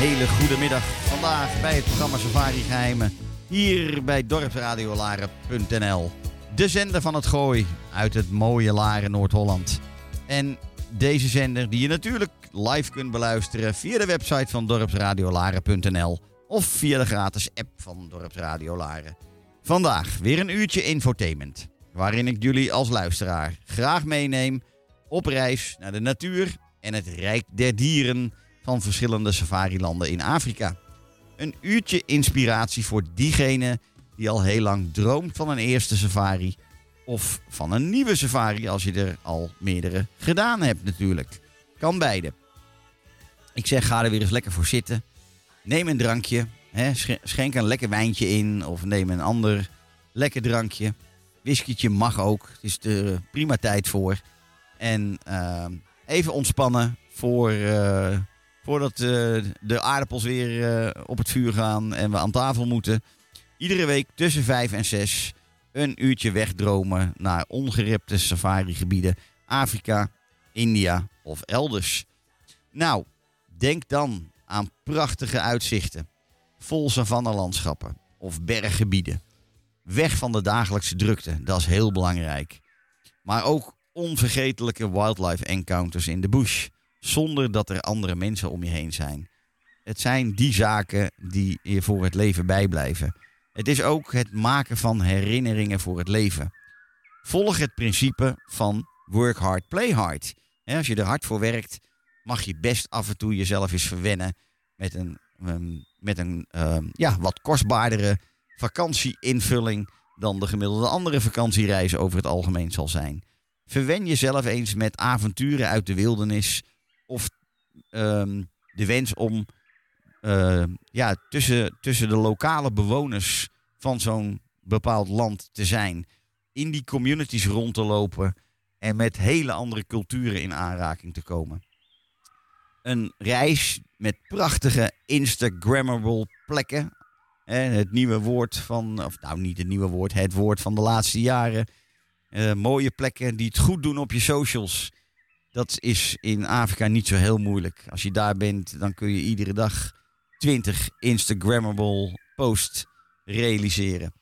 Hele goede middag vandaag bij het programma Safari Geheimen. Hier bij dorpsradiolaren.nl. De zender van het Gooi uit het mooie Laren, Noord-Holland. En deze zender die je natuurlijk live kunt beluisteren via de website van dorpsradiolaren.nl of via de gratis app van Dorpsradio Laren. Vandaag weer een uurtje infotainment. Waarin ik jullie als luisteraar graag meeneem op reis naar de natuur en het rijk der dieren van verschillende safarilanden in Afrika. Een uurtje inspiratie voor diegene die al heel lang droomt van een eerste safari. Of van een nieuwe safari als je er al meerdere gedaan hebt natuurlijk. Kan beide. Ik zeg ga er weer eens lekker voor zitten. Neem een drankje. Hè, sch- schenk een lekker wijntje in. Of neem een ander lekker drankje. Whiskietje mag ook. Het is er prima tijd voor. En eh, even ontspannen voor, eh, voordat eh, de aardappels weer eh, op het vuur gaan en we aan tafel moeten. Iedere week tussen vijf en zes een uurtje wegdromen naar ongerepte safarigebieden. Afrika, India of elders. Nou, denk dan aan prachtige uitzichten. Vol savannelandschappen of berggebieden. Weg van de dagelijkse drukte, dat is heel belangrijk. Maar ook onvergetelijke wildlife encounters in de bush. Zonder dat er andere mensen om je heen zijn. Het zijn die zaken die je voor het leven bijblijven. Het is ook het maken van herinneringen voor het leven. Volg het principe van work hard, play hard. Als je er hard voor werkt, mag je best af en toe jezelf eens verwennen met een, ehm, met een ehm, ja, wat kostbaardere vakantieinvulling dan de gemiddelde andere vakantiereis over het algemeen zal zijn. Verwen jezelf eens met avonturen uit de wildernis of ehm, de wens om eh, ja, tussen, tussen de lokale bewoners van zo'n bepaald land te zijn. In die communities rond te lopen en met hele andere culturen in aanraking te komen. Een reis met prachtige Instagrammable plekken. Hè, het nieuwe woord van, of nou niet het nieuwe woord, het woord van de laatste jaren. Eh, mooie plekken die het goed doen op je socials. Dat is in Afrika niet zo heel moeilijk. Als je daar bent, dan kun je iedere dag 20 Instagrammable posts realiseren.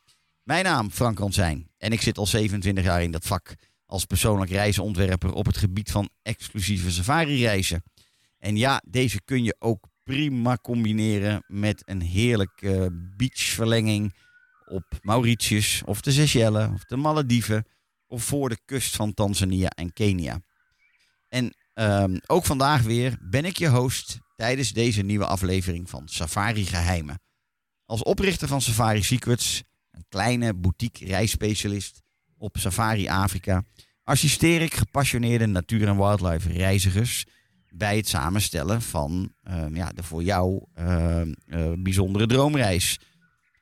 Mijn naam Frank Ransijn en ik zit al 27 jaar in dat vak als persoonlijk reisontwerper op het gebied van exclusieve safari-reizen. En ja, deze kun je ook prima combineren met een heerlijke beachverlenging op Mauritius of de Seychelles of de Malediven of voor de kust van Tanzania en Kenia. En ehm, ook vandaag weer ben ik je host tijdens deze nieuwe aflevering van Safari Geheimen. Als oprichter van Safari Secrets, een kleine boutique reisspecialist op Safari Afrika, assisteer ik gepassioneerde natuur- en wildlife reizigers bij het samenstellen van ehm, ja, de voor jou ehm, eh, bijzondere droomreis.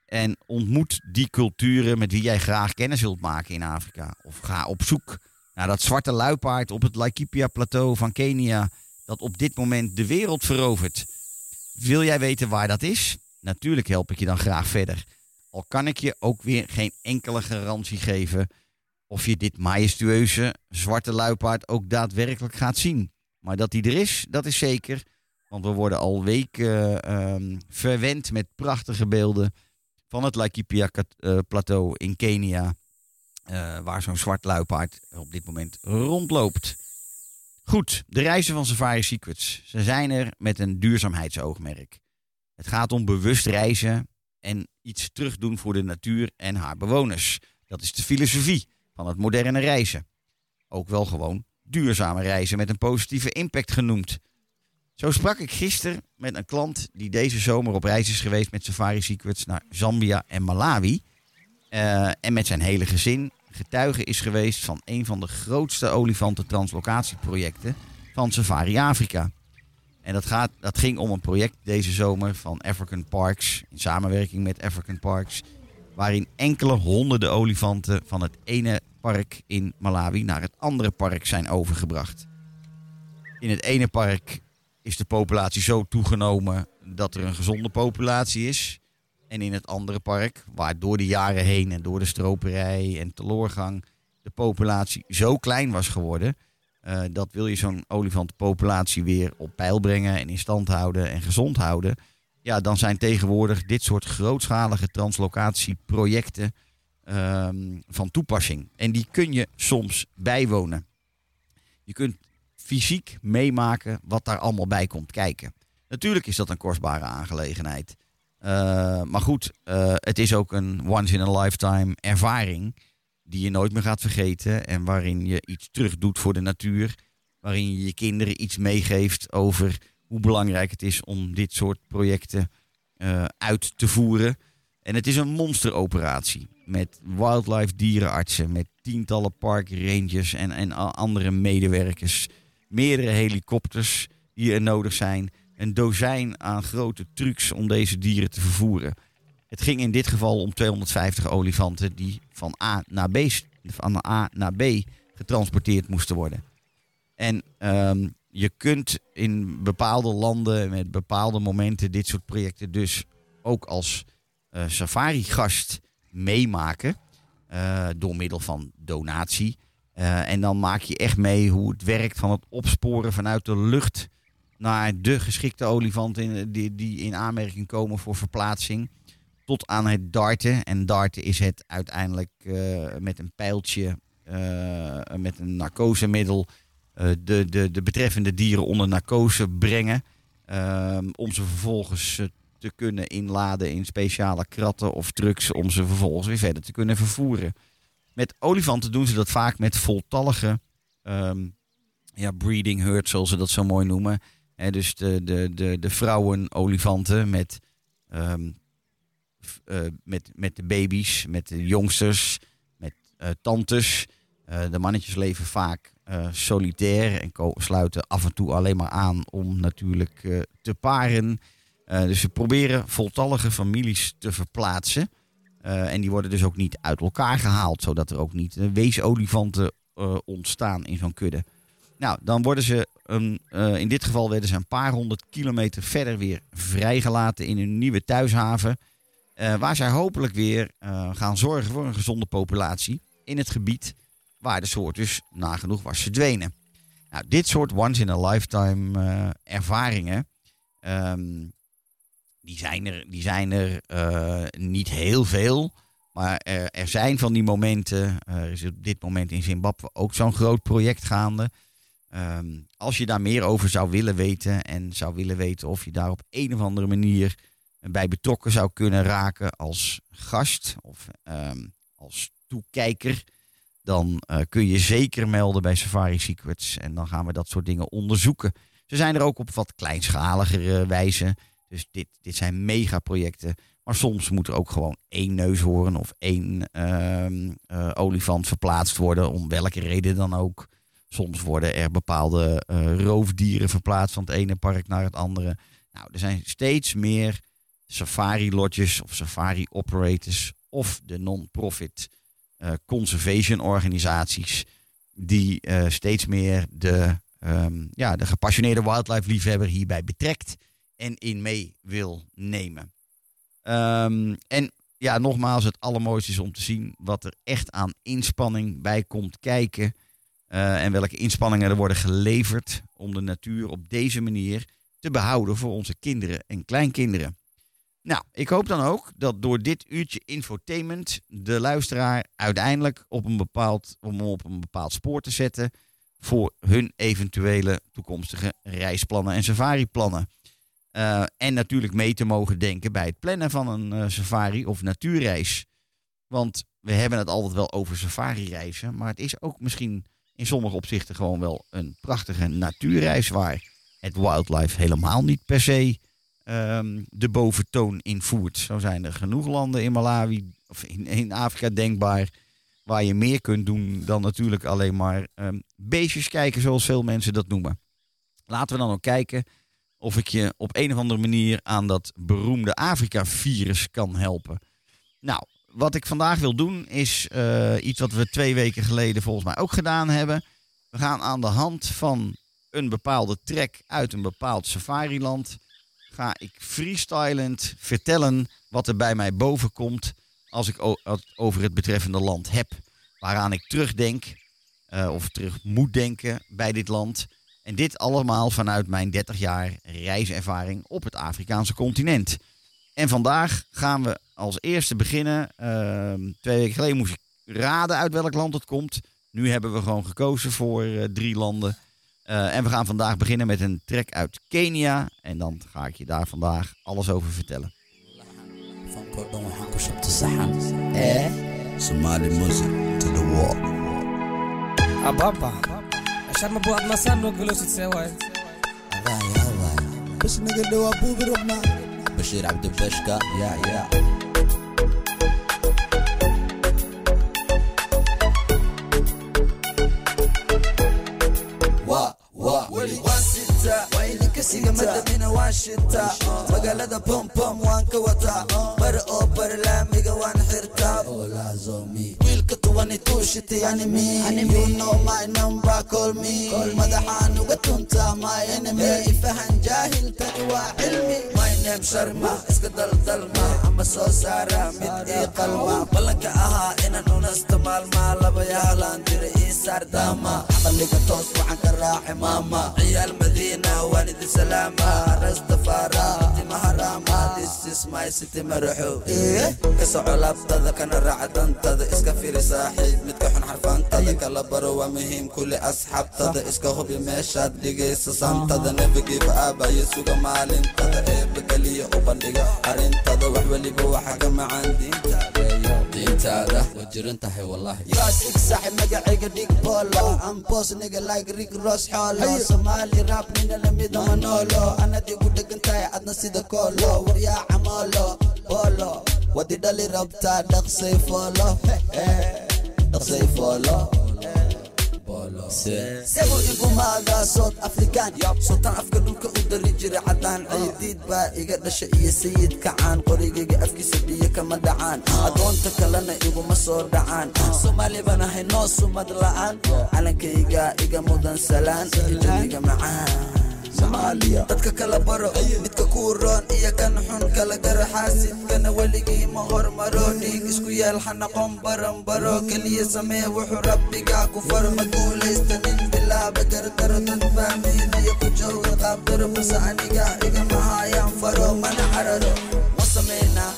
En ontmoet die culturen met wie jij graag kennis wilt maken in Afrika. Of ga op zoek naar dat zwarte luipaard op het Laikipia-plateau van Kenia, dat op dit moment de wereld verovert. Wil jij weten waar dat is? Natuurlijk help ik je dan graag verder. Al kan ik je ook weer geen enkele garantie geven of je dit majestueuze zwarte luipaard ook daadwerkelijk gaat zien. Maar dat die er is, dat is zeker. Want we worden al weken ehm, verwend met prachtige beelden van het Laikipia-plateau in Kenia. Eh, waar zo'n zwart luipaard op dit moment rondloopt. Goed, de reizen van Safari Secrets. Ze zijn er met een duurzaamheidsoogmerk. Het gaat om bewust reizen en iets terugdoen voor de natuur en haar bewoners. Dat is de filosofie van het moderne reizen. Ook wel gewoon duurzame reizen met een positieve impact genoemd. Zo sprak ik gisteren met een klant die deze zomer op reis is geweest met Safari Secrets naar Zambia en Malawi. Eh, en met zijn hele gezin getuige is geweest van een van de grootste olifantentranslocatieprojecten van Safari Afrika. En dat, gaat, dat ging om een project deze zomer van African Parks, in samenwerking met African Parks, waarin enkele honderden olifanten van het ene park in Malawi naar het andere park zijn overgebracht. In het ene park is de populatie zo toegenomen dat er een gezonde populatie is. En in het andere park, waar door de jaren heen en door de stroperij en teloorgang de populatie zo klein was geworden, eh, dat wil je zo'n olifantenpopulatie weer op peil brengen en in stand houden en gezond houden. Ja, dan zijn tegenwoordig dit soort grootschalige translocatieprojecten ehm, van toepassing. En die kun je soms bijwonen. Je kunt fysiek meemaken wat daar allemaal bij komt kijken. Natuurlijk is dat een kostbare aangelegenheid. Uh, maar goed, uh, het is ook een once in a lifetime ervaring die je nooit meer gaat vergeten en waarin je iets terug doet voor de natuur, waarin je je kinderen iets meegeeft over hoe belangrijk het is om dit soort projecten uh, uit te voeren. En het is een monsteroperatie met wildlife dierenartsen, met tientallen parkrangers en, en andere medewerkers, meerdere helikopters die er nodig zijn een dozijn aan grote trucs om deze dieren te vervoeren. Het ging in dit geval om 250 olifanten die van A naar B, van A naar B getransporteerd moesten worden. En um, je kunt in bepaalde landen met bepaalde momenten dit soort projecten dus ook als uh, safari-gast meemaken uh, door middel van donatie. Uh, en dan maak je echt mee hoe het werkt van het opsporen vanuit de lucht naar de geschikte olifanten in, die, die in aanmerking komen voor verplaatsing. Tot aan het darten. En darten is het uiteindelijk uh, met een pijltje, uh, met een narcosemiddel, uh, de, de, de betreffende dieren onder narcose brengen. Ehm, om ze vervolgens te kunnen inladen in speciale kratten of trucks. Om ze vervolgens weer verder te kunnen vervoeren. Met olifanten doen ze dat vaak met voltallige um, ja, breeding herds, zoals ze dat zo mooi noemen. Dus de, de, de, vrouwen-olifanten met, um, uh, met, met de baby's, met de jongsters, met uh, tantes. Uh, de mannetjes leven vaak solitair en sluiten af en toe alleen maar aan om natuurlijk te paren. dus ze proberen voltallige families te verplaatsen. en die worden dus ook niet uit elkaar gehaald, zodat er ook niet weesolifanten eh, ontstaan in zo'n kudde. Nou, dan worden ze, een, eh, in dit geval werden ze een paar honderd kilometer verder weer vrijgelaten in hun nieuwe thuishaven. eh, waar zij hopelijk weer eh, gaan zorgen voor een gezonde populatie in het gebied waar de soort dus nagenoeg was verdwenen. Nou, dit soort once-in-a-lifetime ervaringen, ehm, die zijn er, die zijn er niet heel veel. Maar er, er zijn van die momenten, er is op dit moment in Zimbabwe ook zo'n groot project gaande. Ehm, als je daar meer over zou willen weten en zou willen weten of je daar op een of andere manier bij betrokken zou kunnen raken als gast of ehm, als toekijker, dan eh, kun je zeker melden bij Safari Secrets en dan gaan we dat soort dingen onderzoeken. Ze zijn er ook op wat kleinschaligere wijze. Dus dit, dit zijn megaprojecten. Maar soms moet er ook gewoon één neushoorn of één ehm, eh, olifant verplaatst worden, om welke reden dan ook. Soms worden er bepaalde eh, roofdieren verplaatst van het ene park naar het andere. Nou, er zijn steeds meer safari-lodges of safari-operators of de non-profit eh, conservation organisaties die eh, steeds meer de, ehm, ja, de gepassioneerde wildlife-liefhebber hierbij betrekt en in mee wil nemen. Ehm, en ja, nogmaals, het allermooiste is om te zien wat er echt aan inspanning bij komt kijken. Eh, en welke inspanningen er worden geleverd om de natuur op deze manier te behouden voor onze kinderen en kleinkinderen. Nou, ik hoop dan ook dat door dit uurtje infotainment de luisteraar uiteindelijk op een bepaald, om op een bepaald spoor te zetten voor hun eventuele toekomstige reisplannen en safariplannen. Eh, en natuurlijk mee te mogen denken bij het plannen van een eh, safari of natuurreis. Want we hebben het altijd wel over safari-reizen, maar het is ook misschien in sommige opzichten gewoon wel een prachtige natuurreis waar het wildlife helemaal niet per se ehm, de boventoon invoert. Zo zijn er genoeg landen in Malawi of in, in Afrika denkbaar waar je meer kunt doen dan natuurlijk alleen maar ehm, beestjes kijken zoals veel mensen dat noemen. Laten we dan ook kijken of ik je op een of andere manier aan dat beroemde Afrika-virus kan helpen. Nou, wat ik vandaag wil doen is eh, iets wat we twee weken geleden volgens mij ook gedaan hebben. We gaan aan de hand van een bepaalde trek uit een bepaald safariland... ga ik freestylend vertellen wat er bij mij boven komt... als ik het over het betreffende land heb. Waaraan ik terugdenk, eh, of terug moet denken bij dit land... En dit allemaal vanuit mijn 30 jaar reiservaring op het Afrikaanse continent. En vandaag gaan we als eerste beginnen. Ehm, twee weken geleden moest ik raden uit welk land het komt. Nu hebben we gewoon gekozen voor eh, drie landen. Eh, en we gaan vandaag beginnen met een track uit Kenia. En dan ga ik je daar vandaag alles over vertellen. Somali music to the walk. Ababa. No sit معاك بشير عبد البشكة يا يا siga madamina waan shitaa magaalada bombom waan ka wataa bar oo bar laamiga waan xirtaa yani me. You know my number call me. Madaxaan uga tuntaa my enemy. Ifahan jaahilkani waa cilmi my name sharma iska daldalma ama soo saara mid ii qalma. Ballanka ahaa inaan unasta maalmaa laba yaalaan dira ii saardaama aqaliga toos waxaan ka raaci maama ciyaal madiina waan idin salaama. Rastafara timaha raama this is my city maraxo ka soco laabtada kana raaca dantada iska firi saaxiib midka xun xarfaantada kala baro waa muhiim. Kule asxaabtada iska hubi meeshaad dhigaysa santada nebigiiba aabayo suga maalintada eeba geliya u bandhiga. Arrintada wax weliba waxa ka macaan diintaada. Waa jiran tahay magacayga dhig like nina lamida dhegan tahay adna sida kolo waryaa camolo bolo wadi dhali rabtaa dhaqsay folo dhaqsay folo sebo igumaada south african. Sultaan afka dhulka u dari jira cadaan ciidiid baa iga dhasha iyo sayid kacaan qorigayga afkiisa biyo kama dhacaan. Adoonta kalena iguma soo dhacaan. Soomaali baan ahay noo sumad la'aan. Calankayga iga mudan salaan. Ijadiga macaan dadka kala baro midka kuu roon iyo kan xun kala garo xaasidkana weligii ma hormaro dhiig isku yeel ha noqon baranbaro keliya samee wuxuu rabbigaa ku faro ma guulaysta nin bilaaba gardaro dad fahmaynayo ku jooga qaabdaro. Balse aniga igama hayaan faro mana cararo ma sameynaa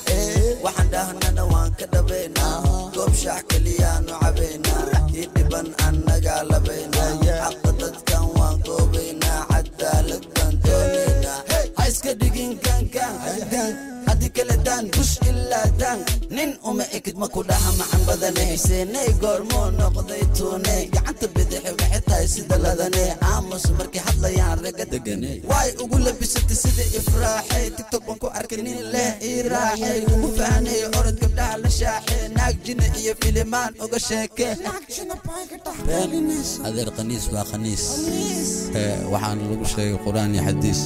waxaan dhahnana waan ka dhabaynaa goob shaax keliyaanu cabaynaa kii dhiban annagaa labaynaa xaqa dadkan waan goobaynaa cadaalad baan doonaynaa ha iska dhigin kankan haddii kale daan bush ilaa daan nin uma ekid ma ku dhaha macan badane. Seeney goormuu noqday tuune. Gacanta bidixi waxay tahay sida ladane. Aamus markay hadlayaan raga degane. Waay ugu labisatay sida ifraaxay tiktok baan ku arkay nin leh ii raaxay ugu fahnay orod gabdhaha la shaaxay. Naag jina iyo filimaan uga sheeke. Adeer qaniis waa khaniis waxaana lagu sheegay qur'aan iyo xadiis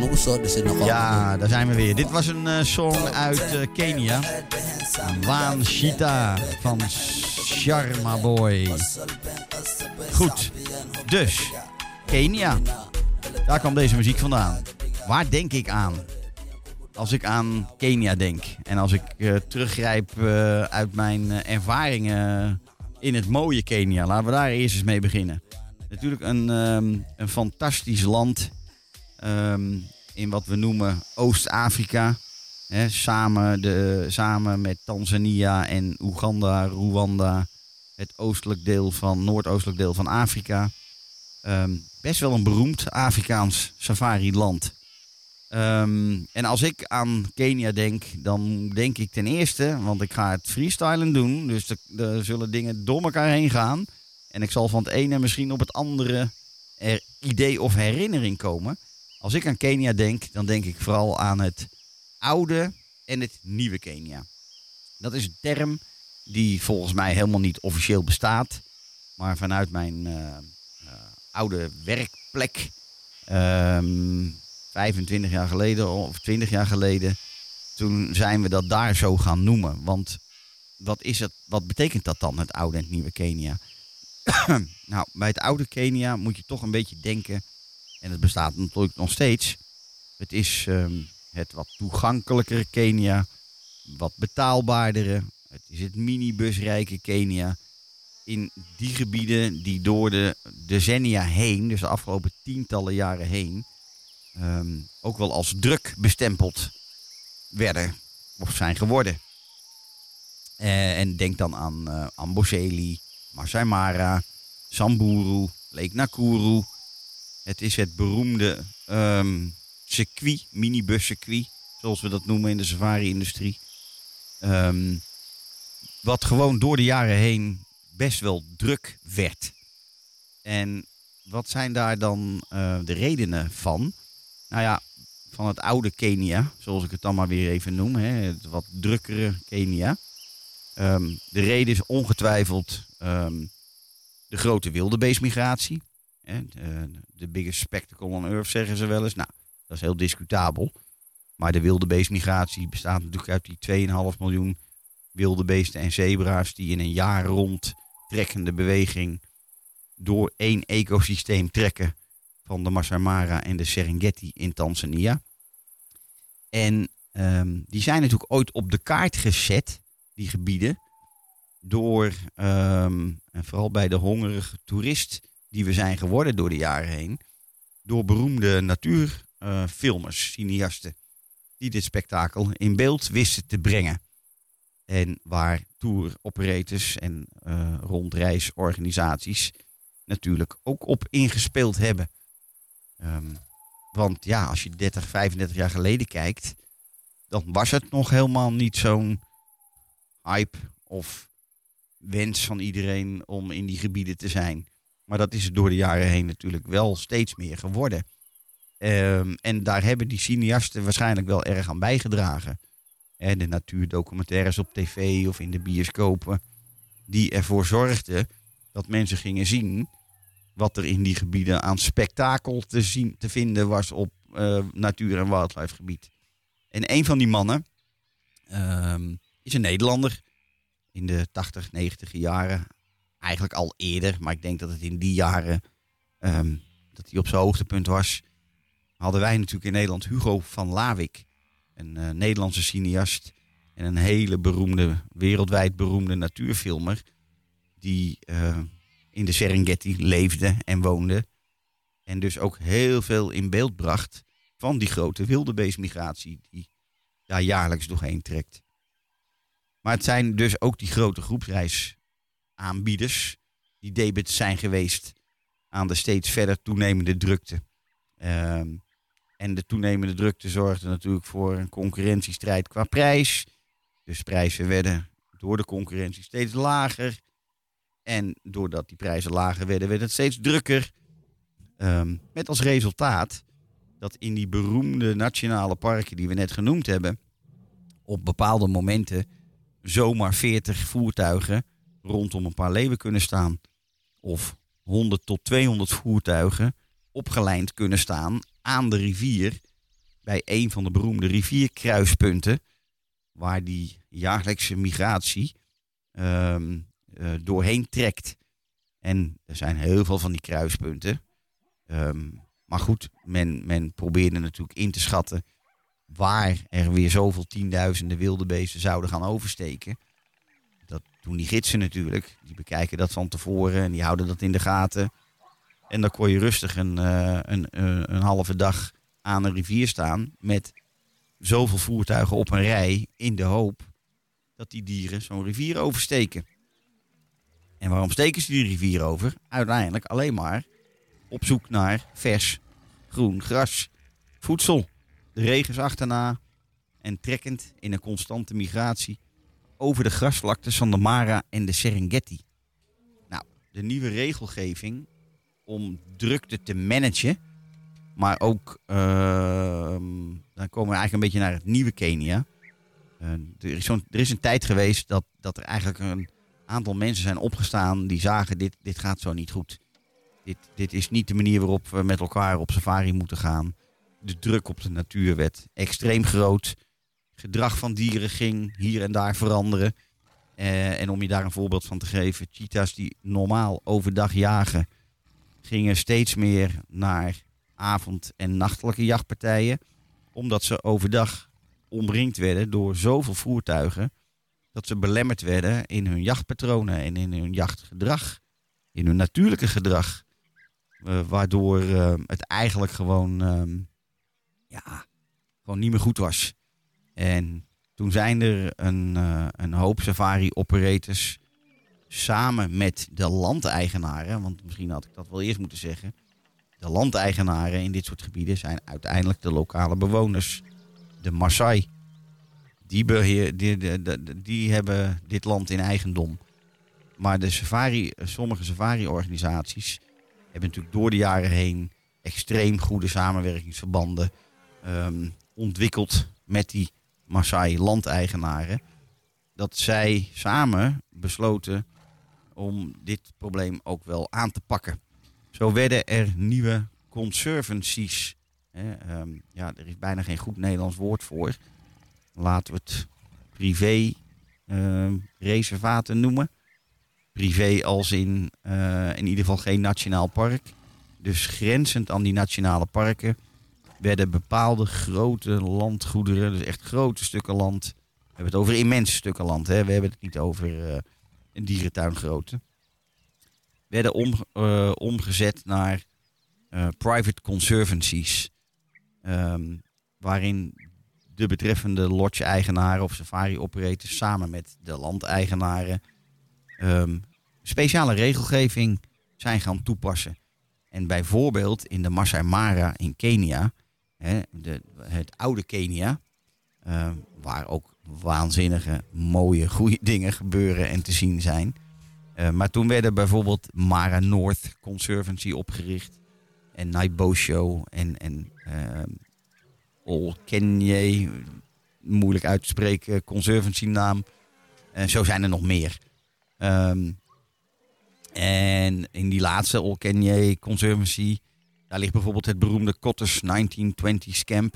noqon Ja, daar zijn we weer. Dit was een eh, song uit eh, Kenia. Waan Shita van Sharma Boy. Goed, dus Kenia. Daar kwam deze muziek vandaan. Waar denk ik aan? Als ik aan Kenia denk. En als ik eh, teruggrijp uit mijn ervaringen in het mooie Kenia. Laten we daar eerst eens mee beginnen. Natuurlijk een, ehm, een fantastisch land. Ehm, in wat we noemen Oost-Afrika. Samen, de, samen met Tanzania en Oeganda, Rwanda. Het oostelijk deel van, noordoostelijk deel van Afrika. Ehm, best wel een beroemd Afrikaans safari-land. Ehm, en als ik aan Kenia denk, dan denk ik ten eerste, want ik ga het freestylen doen. Dus er zullen dingen door elkaar heen gaan. En ik zal van het ene misschien op het andere er idee of herinnering komen. Als ik aan Kenia denk, dan denk ik vooral aan het oude en het nieuwe Kenia. Dat is een term die volgens mij helemaal niet officieel bestaat. Maar vanuit mijn eh, eh, oude werkplek, ehm, 25 jaar geleden of 20 jaar geleden, toen zijn we dat daar zo gaan noemen. Want wat, is het, wat betekent dat dan, het oude en het nieuwe Kenia? nou, bij het oude Kenia moet je toch een beetje denken, en het bestaat natuurlijk nog steeds. Het is ehm, het wat toegankelijkere Kenia, wat betaalbaardere. Het is het minibusrijke Kenia. In die gebieden die door de decennia heen, dus de afgelopen tientallen jaren heen, ehm, ook wel als druk bestempeld werden of zijn geworden. Eh, en denk dan aan eh Amboseli, Masai Mara, Samburu, Lake Nakuru. Het is het beroemde ehm, circuit, minibuscircuit, zoals we dat noemen in de safari-industrie. Ehm, wat gewoon door de jaren heen best wel druk werd. En wat zijn daar dan eh, de redenen van? Nou ja, van het oude Kenia, zoals ik het dan maar weer even noem, hè, het wat drukkere Kenia. Ehm, de reden is ongetwijfeld de grote wildebeestmigratie. Hè, de, biggest spectacle on earth zeggen ze wel eens. Nou, dat is heel discutabel. Maar de wildebeestmigratie bestaat natuurlijk uit die 2,5 miljoen wilde beesten en zebra's die in een jaar rond trekkende beweging door één ecosysteem trekken van de Masai Mara en de Serengeti in Tanzania. En ehm, die zijn natuurlijk ooit op de kaart gezet, die gebieden, door, ehm, en vooral bij de hongerige toerist die we zijn geworden door de jaren heen, door beroemde natuurfilmers, cineasten, die dit spektakel in beeld wisten te brengen. En waar tour operators en eh, rondreisorganisaties natuurlijk ook op ingespeeld hebben. Ehm, want ja, als je 30, 35 jaar geleden kijkt, dan was het nog helemaal niet zo'n hype of wens van iedereen om in die gebieden te zijn. Maar dat is door de jaren heen natuurlijk wel steeds meer geworden. Ehm, en daar hebben die cineasten waarschijnlijk wel erg aan bijgedragen. En de natuurdocumentaires op tv of in de bioscopen. Die ervoor zorgden dat mensen gingen zien wat er in die gebieden aan spektakel te, zien, te vinden was op eh, natuur- en wildlife gebied. En een van die mannen ehm, is een Nederlander in de 80, 90 jaren. Eigenlijk al eerder, maar ik denk dat het in die jaren ehm, dat hij op zijn hoogtepunt was. Hadden wij natuurlijk in Nederland Hugo van Lawik, een eh, Nederlandse cineast en een hele beroemde, wereldwijd beroemde natuurfilmer. Die eh, in de Serengeti leefde en woonde. En dus ook heel veel in beeld bracht van die grote wildebeestmigratie die daar jaarlijks doorheen trekt. Maar het zijn dus ook die grote groepsreisaanbieders die debet zijn geweest aan de steeds verder toenemende drukte. Ehm, en de toenemende drukte zorgde natuurlijk voor een concurrentiestrijd qua prijs. Dus prijzen werden door de concurrentie steeds lager. En doordat die prijzen lager werden, werd het steeds drukker. Ehm, met als resultaat dat in die beroemde nationale parken die we net genoemd hebben, op bepaalde momenten zomaar 40 voertuigen rondom een paar leeuwen kunnen staan. Of 100 tot 200 voertuigen opgelijnd kunnen staan aan de rivier bij een van de beroemde rivierkruispunten waar die jaarlijkse migratie ehm, eh, doorheen trekt. En er zijn heel veel van die kruispunten. Ehm, maar goed, men, men probeerde natuurlijk in te schatten waar er weer zoveel tienduizenden wilde beesten zouden gaan oversteken. Doen die gidsen natuurlijk. Die bekijken dat van tevoren en die houden dat in de gaten. En dan kon je rustig een, eh, een, eh, een halve dag aan een rivier staan met zoveel voertuigen op een rij in de hoop dat die dieren zo'n rivier oversteken. En waarom steken ze die rivier over? Uiteindelijk alleen maar op zoek naar vers, groen gras, voedsel. De regens achterna en trekkend in een constante migratie over de grasvlaktes van de Mara en de Serengeti. Nou, de nieuwe regelgeving om drukte te managen, maar ook, ehm, dan komen we eigenlijk een beetje naar het nieuwe Kenia. Eh, er, is er is een tijd geweest dat, dat er eigenlijk een aantal mensen zijn opgestaan die zagen dit, dit gaat zo niet goed. Dit, dit is niet de manier waarop we met elkaar op safari moeten gaan. De druk op de natuur werd extreem groot. Gedrag van dieren ging hier en daar veranderen. Eh, en om je daar een voorbeeld van te geven, cheetahs die normaal overdag jagen, gingen steeds meer naar avond- en nachtelijke jachtpartijen. Omdat ze overdag omringd werden door zoveel voertuigen dat ze belemmerd werden in hun jachtpatronen en in hun jachtgedrag, in hun natuurlijke gedrag. Eh, waardoor eh, het eigenlijk gewoon, ehm, ja, gewoon niet meer goed was. En toen zijn er een, eh, een hoop safari-operators samen met de landeigenaren, want misschien had ik dat wel eerst moeten zeggen. De landeigenaren in dit soort gebieden zijn uiteindelijk de lokale bewoners, de Maasai. Die, die, die, die hebben dit land in eigendom. Maar de safari, sommige safari-organisaties hebben natuurlijk door de jaren heen extreem goede samenwerkingsverbanden ehm, ontwikkeld met die Maasai-landeigenaren. Dat zij samen besloten om dit probleem ook wel aan te pakken. Zo werden er nieuwe conservancies. Hè, ehm, ja, er is bijna geen goed Nederlands woord voor. Laten we het privé ehm, reservaten noemen. Privé als in eh, in ieder geval geen nationaal park. Dus grenzend aan die nationale parken werden bepaalde grote landgoederen, dus echt grote stukken land. We hebben het over immense stukken land, hè? we hebben het niet over eh, een dierentuingrootte. Werden om, eh, omgezet naar eh, private conservancies. Ehm, waarin de betreffende lodge-eigenaren of safari-operators samen met de landeigenaren ehm, speciale regelgeving zijn gaan toepassen. En bijvoorbeeld in de Masai Mara in Kenia, het oude Kenia, eh, waar ook waanzinnige, mooie, goede dingen gebeuren en te zien zijn. Eh, maar toen werden bijvoorbeeld Mara North Conservancy opgericht en Naibosho en, en Ol Kenye, moeilijk uit te spreken, conservancy naam. En zo zijn er nog meer. Ehm, En in die laatste Olkenye Conservancy, daar ligt bijvoorbeeld het beroemde Cotters 1920s Camp.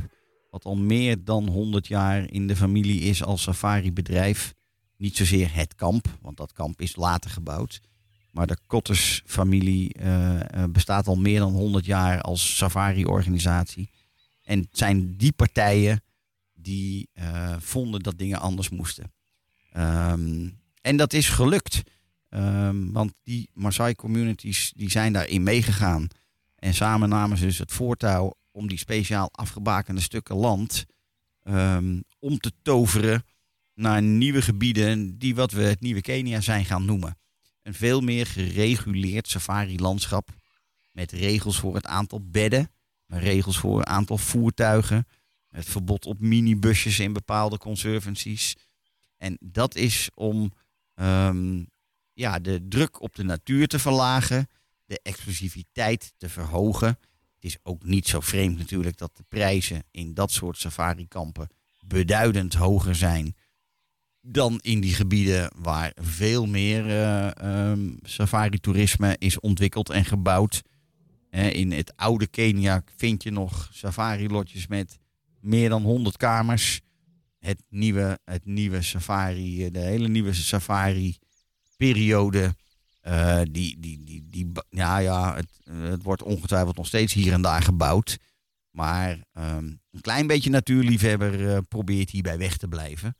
Wat al meer dan 100 jaar in de familie is als safari-bedrijf. Niet zozeer het kamp, want dat kamp is later gebouwd. Maar de Cotters-familie eh, eh, bestaat al meer dan 100 jaar als safari-organisatie. En het zijn die partijen die eh, vonden dat dingen anders moesten. Ehm, en dat is gelukt. Ehm, want die Maasai communities die zijn daarin meegegaan. En samen namen ze dus het voortouw om die speciaal afgebakende stukken land ehm, om te toveren naar nieuwe gebieden die wat we het nieuwe Kenia zijn gaan noemen. Een veel meer gereguleerd safari-landschap met regels voor het aantal bedden, regels voor het aantal voertuigen, het verbod op minibusjes in bepaalde conservancies. En dat is om ehm, ja, de druk op de natuur te verlagen, de exclusiviteit te verhogen. Het is ook niet zo vreemd natuurlijk dat de prijzen in dat soort safarikampen beduidend hoger zijn dan in die gebieden waar veel meer ehm, safari-toerisme is ontwikkeld en gebouwd. In het oude Kenia vind je nog safari-lotjes met meer dan 100 kamers. Het nieuwe, het nieuwe safari, eh, de hele nieuwe safari-periode. Eh, die, die, die, die, ja, ja, het, eh, het wordt ongetwijfeld nog steeds hier en daar gebouwd. Maar ehm, een klein beetje natuurliefhebber eh, probeert hierbij weg te blijven.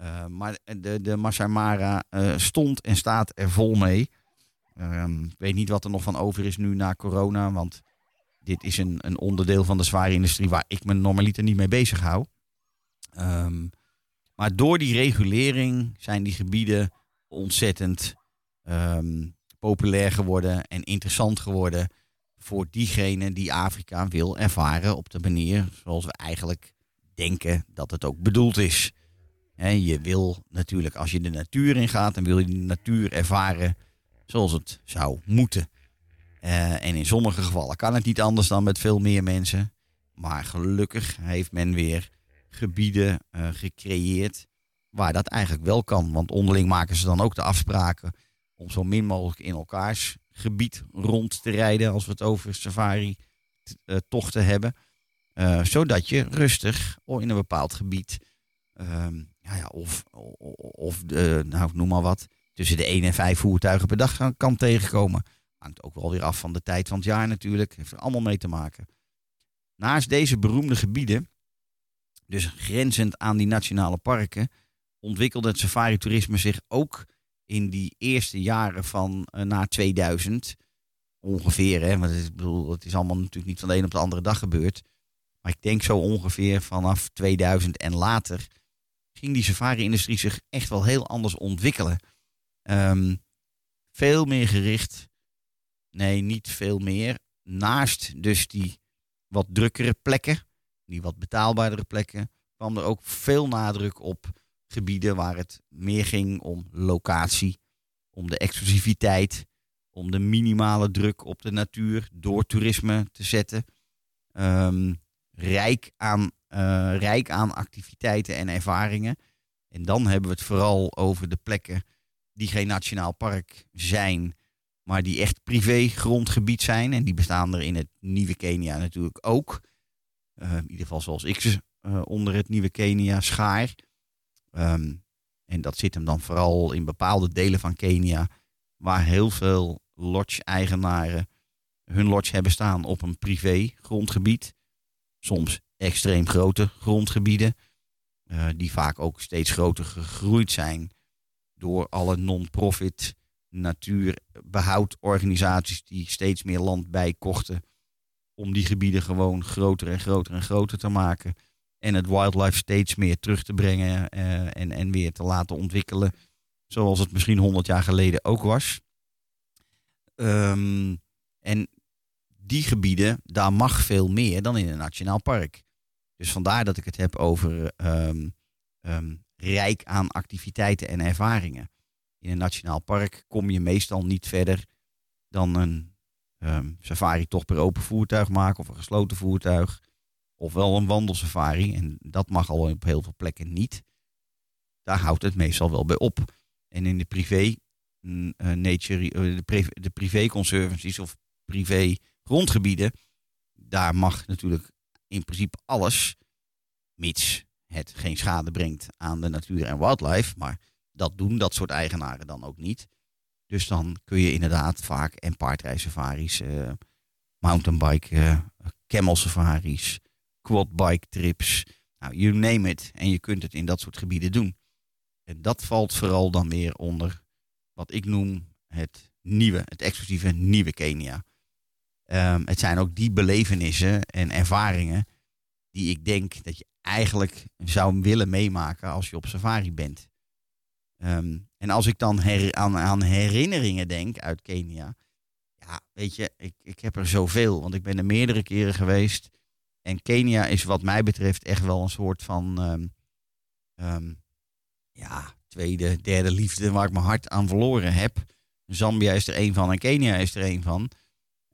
Uh, maar de, de Masai Mara stond en staat er vol mee. Um, ik weet niet wat er nog van over is nu na corona. Want dit is een, een onderdeel van de zware industrie waar ik me normaliter niet mee bezig hou. Um, maar door die regulering zijn die gebieden ontzettend um, populair geworden en interessant geworden voor diegene die Afrika wil ervaren op de manier zoals we eigenlijk denken dat het ook bedoeld is. Je wil natuurlijk, als je de natuur ingaat, dan wil je de natuur ervaren zoals het zou moeten. Uh, en in sommige gevallen kan het niet anders dan met veel meer mensen. Maar gelukkig heeft men weer gebieden uh, gecreëerd waar dat eigenlijk wel kan. Want onderling maken ze dan ook de afspraken om zo min mogelijk in elkaars gebied rond te rijden als we het over safari-tochten hebben. Uh, zodat je rustig in een bepaald gebied um, ja, ja, of, of nou, noem maar wat, tussen de 1 en 5 voertuigen per dag kan, kan tegenkomen. Hangt ook wel weer af van de tijd van het jaar natuurlijk. Heeft er allemaal mee te maken. Naast deze beroemde gebieden, dus grenzend aan die nationale parken, ontwikkelde het safari-toerisme zich ook in die eerste jaren van uh, na 2000. Ongeveer, hè, want is, bedoel, het is allemaal natuurlijk niet van de een op de andere dag gebeurd. Maar ik denk zo ongeveer vanaf 2000 en later ging die safari-industrie zich echt wel heel anders ontwikkelen. Um, veel meer gericht, nee, niet veel meer. Naast dus die wat drukkere plekken, die wat betaalbaardere plekken, kwam er ook veel nadruk op gebieden waar het meer ging om locatie, om de exclusiviteit, om de minimale druk op de natuur door toerisme te zetten. Um, rijk aan uh, rijk aan activiteiten en ervaringen. En dan hebben we het vooral over de plekken die geen nationaal park zijn, maar die echt privé grondgebied zijn. En die bestaan er in het nieuwe Kenia natuurlijk ook. Uh, in ieder geval zoals ik ze uh, onder het nieuwe Kenia schaar. Um, en dat zit hem dan vooral in bepaalde delen van Kenia, waar heel veel lodge-eigenaren hun lodge hebben staan op een privé grondgebied. Soms extreem grote grondgebieden, uh, die vaak ook steeds groter gegroeid zijn door alle non-profit natuurbehoudorganisaties die steeds meer land bijkochten om die gebieden gewoon groter en groter en groter te maken en het wildlife steeds meer terug te brengen uh, en, en weer te laten ontwikkelen zoals het misschien 100 jaar geleden ook was. Um, en die gebieden, daar mag veel meer dan in een nationaal park. Dus vandaar dat ik het heb over um, um, rijk aan activiteiten en ervaringen. In een nationaal park kom je meestal niet verder dan een safari toch per open voertuig maken of een gesloten voertuig. Ofwel een wandelsafari. En dat mag al op heel veel plekken niet. Daar houdt het meestal wel bij op. En in de privé mm, eh, nature, eh, de, privé, de privé-conservancies of privé-grondgebieden, daar mag natuurlijk in principe alles, mits het geen schade brengt aan de natuur en wildlife. Maar dat doen dat soort eigenaren dan ook niet. Dus dan kun je inderdaad vaak en paardrijsafaris, eh mountainbike, eh quadbike trips, nou, you name it. En je kunt het in dat soort gebieden doen. En dat valt vooral dan weer onder wat ik noem het nieuwe, het exclusieve nieuwe Kenia. Ehm, het zijn ook die belevenissen en ervaringen die ik denk dat je eigenlijk zou willen meemaken als je op safari bent. Ehm, en als ik dan aan, aan herinneringen denk uit Kenia, ja, weet je, ik, ik heb er zoveel, want ik ben er meerdere keren geweest. En Kenia is wat mij betreft echt wel een soort van, ehm, ehm, ja, tweede, derde liefde waar ik mijn hart aan verloren heb. Zambia is er één van en Kenia is er één van.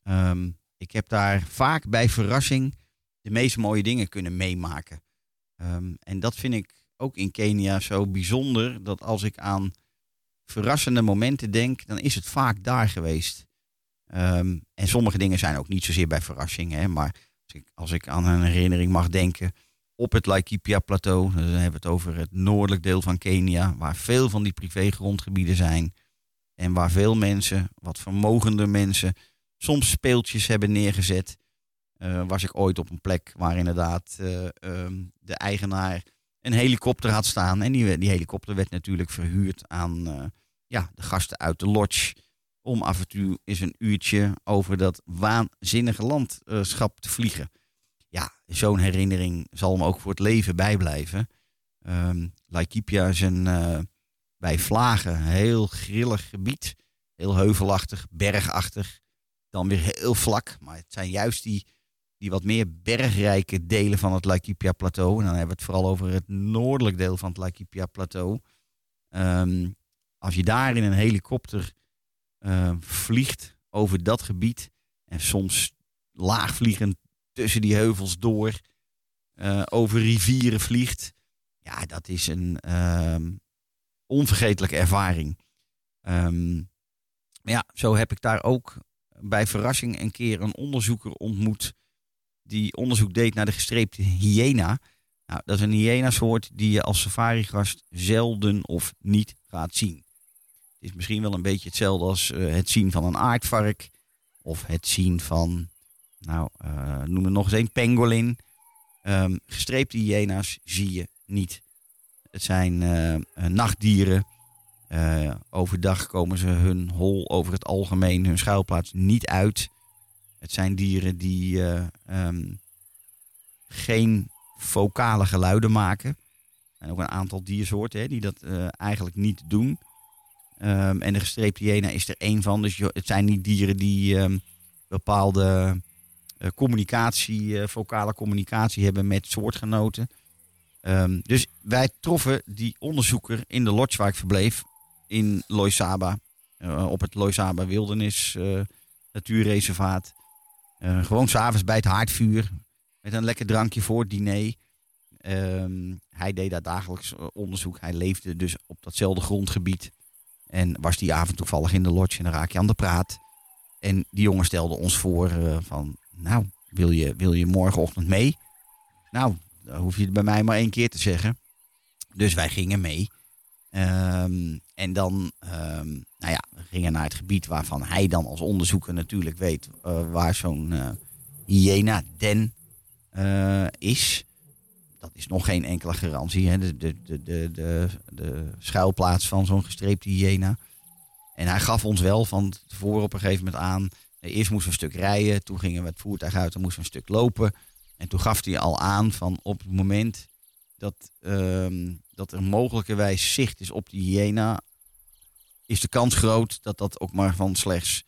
Ehm, ik heb daar vaak bij verrassing de meest mooie dingen kunnen meemaken. En dat vind ik ook in Kenia zo bijzonder. Dat als ik aan verrassende momenten denk, dan is het vaak daar geweest. En sommige dingen zijn ook niet zozeer bij verrassing. Hè, maar als ik, als ik aan een herinnering mag denken. Op het Laikipia-plateau, dan hebben we het over het noordelijk deel van Kenia. Waar veel van die privégrondgebieden zijn. En waar veel mensen, wat vermogende mensen, soms speeltjes hebben neergezet. Eh, was ik ooit op een plek waar inderdaad eh, ehm, de eigenaar een helikopter had staan. En die, die helikopter werd natuurlijk verhuurd aan eh, ja, de gasten uit de lodge. Om af en toe eens een uurtje over dat waanzinnige landschap te vliegen. Ja, zo'n herinnering zal me ook voor het leven bijblijven. Ehm Laikipia is een eh, bij Vlagen een heel grillig gebied. Heel heuvelachtig, bergachtig. Dan weer heel vlak. Maar het zijn juist die, die wat meer bergrijke delen van het Laikipia-plateau. En dan hebben we het vooral over het noordelijk deel van het Laikipia-plateau. Ehm, als je daar in een helikopter eh, vliegt over dat gebied. En soms laagvliegend tussen die heuvels door. eh, over rivieren vliegt. Ja, dat is een ehm, onvergetelijke ervaring. Ehm, maar ja, zo heb ik daar ook bij verrassing een keer een onderzoeker ontmoet. Die onderzoek deed naar de gestreepte hyena. Nou, dat is een hyena-soort die je als safari-gast zelden of niet gaat zien. Het is misschien wel een beetje hetzelfde als eh, het zien van een aardvark. Of het zien van, nou, eh, noem er nog eens een, pangolin. Ehm, gestreepte hyena's zie je niet. Het zijn eh, nachtdieren. Overdag komen ze hun hol over het algemeen, hun schuilplaats, niet uit. Het zijn dieren die eh, ehm, geen vocale geluiden maken. Zijn ook een aantal diersoorten hè, die dat eigenlijk niet doen. Ehm, en de gestreepte hyena is er één van. Dus het zijn niet dieren die ehm, bepaalde eh, communicatie, eh, vocale communicatie hebben met soortgenoten. Ehm, dus wij troffen die onderzoeker in de lodge waar ik verbleef in Loisaba. eh, op het Loisaba Wildernis Natuurreservaat. Gewoon s'avonds bij het haardvuur. Met een lekker drankje voor het diner. Hij deed daar dagelijks onderzoek. Hij leefde dus op datzelfde grondgebied. En was die avond toevallig in de lodge en dan raak je aan de praat. En die jongen stelde ons voor eh, van, nou, wil je, wil je morgenochtend mee? Nou, dan hoef je het bij mij maar één keer te zeggen. Dus wij gingen mee. Ehm, en dan, ehm, nou ja, we gingen naar het gebied waarvan hij dan als onderzoeker natuurlijk weet eh, waar zo'n eh hyena den is. Dat is nog geen enkele garantie, hè? De, de, de, de, de, schuilplaats van zo'n gestreepte hyena. En hij gaf ons wel van tevoren op een gegeven moment aan. eh, Eerst moesten we een stuk rijden, toen gingen we het voertuig uit, dan moesten we een stuk lopen. En toen gaf hij al aan van op het moment dat, ehm, dat er mogelijkerwijs zicht is op die hyena, is de kans groot dat dat ook maar van slechts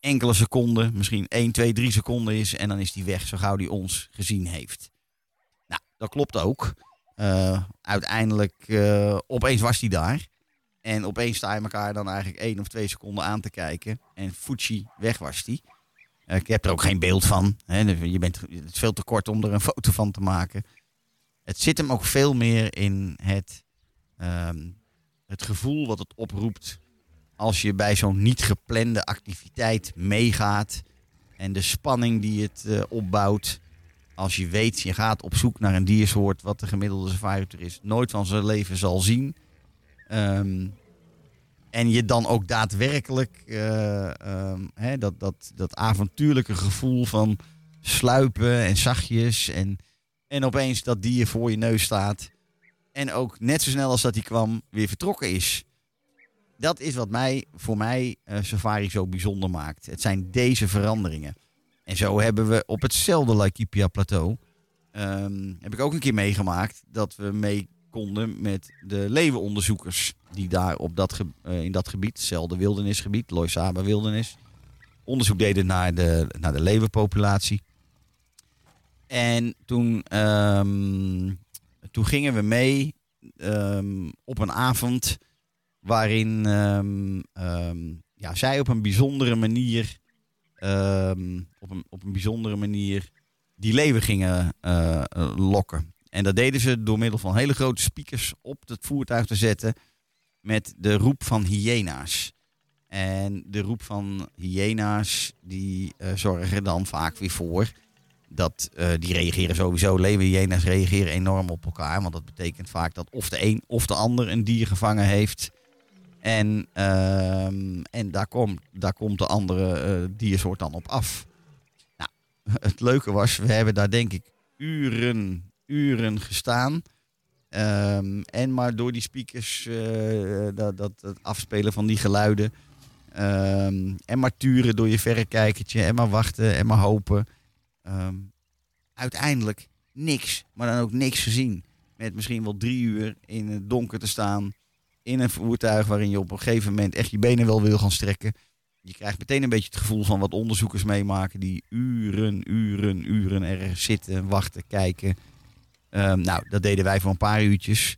enkele seconden, misschien 1, 2, 3 seconden is. En dan is die weg zo gauw die ons gezien heeft. Dat klopt ook. Eh, uiteindelijk, eh, opeens was hij daar. En opeens sta je elkaar dan eigenlijk één of twee seconden aan te kijken. En Fuji, weg was die. Eh, ik heb er ook geen beeld van. Hè. Je bent, het is veel te kort om er een foto van te maken. Het zit hem ook veel meer in het, ehm, het gevoel wat het oproept als je bij zo'n niet geplande activiteit meegaat en de spanning die het opbouwt. Als je weet, je gaat op zoek naar een diersoort wat de gemiddelde safari-toerist nooit van zijn leven zal zien. Ehm, en je dan ook daadwerkelijk eh, ehm, hè, dat, dat, dat avontuurlijke gevoel van sluipen en zachtjes. En, en opeens dat dier voor je neus staat. En ook net zo snel als dat hij kwam, weer vertrokken is. Dat is wat mij, voor mij eh, safari zo bijzonder maakt. Het zijn deze veranderingen. En zo hebben we op hetzelfde Laikipia plateau. ehm, heb ik ook een keer meegemaakt dat we mee konden met de leeuwenonderzoekers. Die daar op dat, eh, in dat gebied, hetzelfde wildernisgebied, Loisaba wildernis. Onderzoek deden naar de, naar de leeuwenpopulatie. En toen, ehm, toen gingen we mee ehm, op een avond waarin ja, zij op een bijzondere manier, ehm, op, een, op een bijzondere manier die leeuwen gingen eh, eh, lokken. En dat deden ze door middel van hele grote speakers op het voertuig te zetten met de roep van hyena's. En de roep van hyena's die eh, zorgen dan vaak weer voor dat die reageren sowieso. Leeuwen-hyena's reageren enorm op elkaar. Want dat betekent vaak dat of de een of de ander een dier gevangen heeft. En, ehm, en daar, komt, daar komt de andere eh, diersoort dan op af. Nou, het leuke was, we hebben daar denk ik uren, uren gestaan. Ehm, en maar door die speakers, eh, dat, dat, dat afspelen van die geluiden. ehm, en maar turen door je verrekijkertje. En maar wachten en maar hopen. Uiteindelijk niks, maar dan ook niks gezien. Met misschien wel drie uur in het donker te staan. In een voertuig waarin je op een gegeven moment echt je benen wel wil gaan strekken. Je krijgt meteen een beetje het gevoel van wat onderzoekers meemaken. Die uren, uren, uren ergens zitten, wachten, kijken. Ehm, nou, dat deden wij voor een paar uurtjes.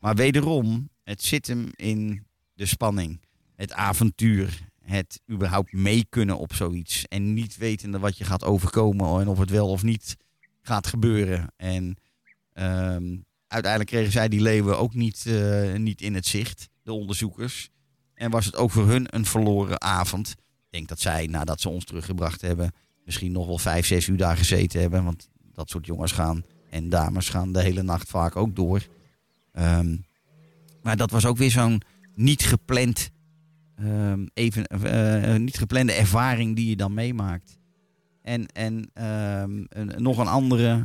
Maar wederom, het zit hem in de spanning. Het avontuur. Het überhaupt mee kunnen op zoiets. En niet wetende wat je gaat overkomen. En of het wel of niet gaat gebeuren. En ehm, uiteindelijk kregen zij die leeuwen ook niet, eh, niet in het zicht. De onderzoekers. En was het ook voor hun een verloren avond. Ik denk dat zij, nadat ze ons teruggebracht hebben, misschien nog wel vijf, zes uur daar gezeten hebben. Want dat soort jongens gaan en dames gaan de hele nacht vaak ook door. Ehm, maar dat was ook weer zo'n niet gepland, ehm, even, eh, niet geplande ervaring die je dan meemaakt. En, en ehm, een- nog een andere eh,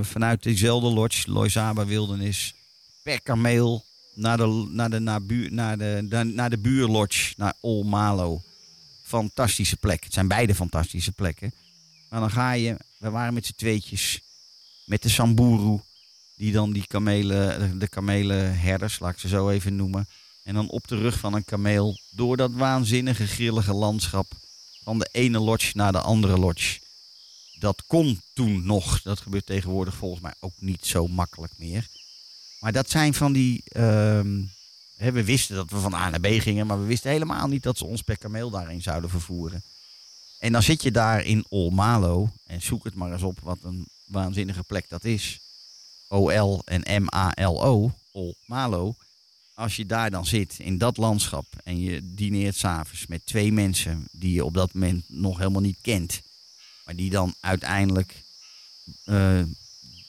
vanuit diezelfde lodge, Loisaba Wildernis, per kameel naar de, naar de, naar buur, naar de, naar de buurlodge, naar Olmalo. Fantastische plek. Het zijn beide fantastische plekken. Maar dan ga je, we waren met z'n tweetjes met de Samburu, die dan die kamelen, de kamelenherders, laat ik ze zo even noemen. En dan op de rug van een kameel door dat waanzinnige grillige landschap van de ene lodge naar de andere lodge. Dat kon toen nog. Dat gebeurt tegenwoordig volgens mij ook niet zo makkelijk meer. Maar dat zijn van die. ehm, hè, we wisten dat we van A naar B gingen, maar we wisten helemaal niet dat ze ons per kameel daarin zouden vervoeren. En dan zit je daar in Olmalo en zoek het maar eens op wat een waanzinnige plek dat is. OL en M-A-L-O, Olmalo. Als je daar dan zit in dat landschap en je dineert s'avonds met twee mensen die je op dat moment nog helemaal niet kent. Maar die dan uiteindelijk eh,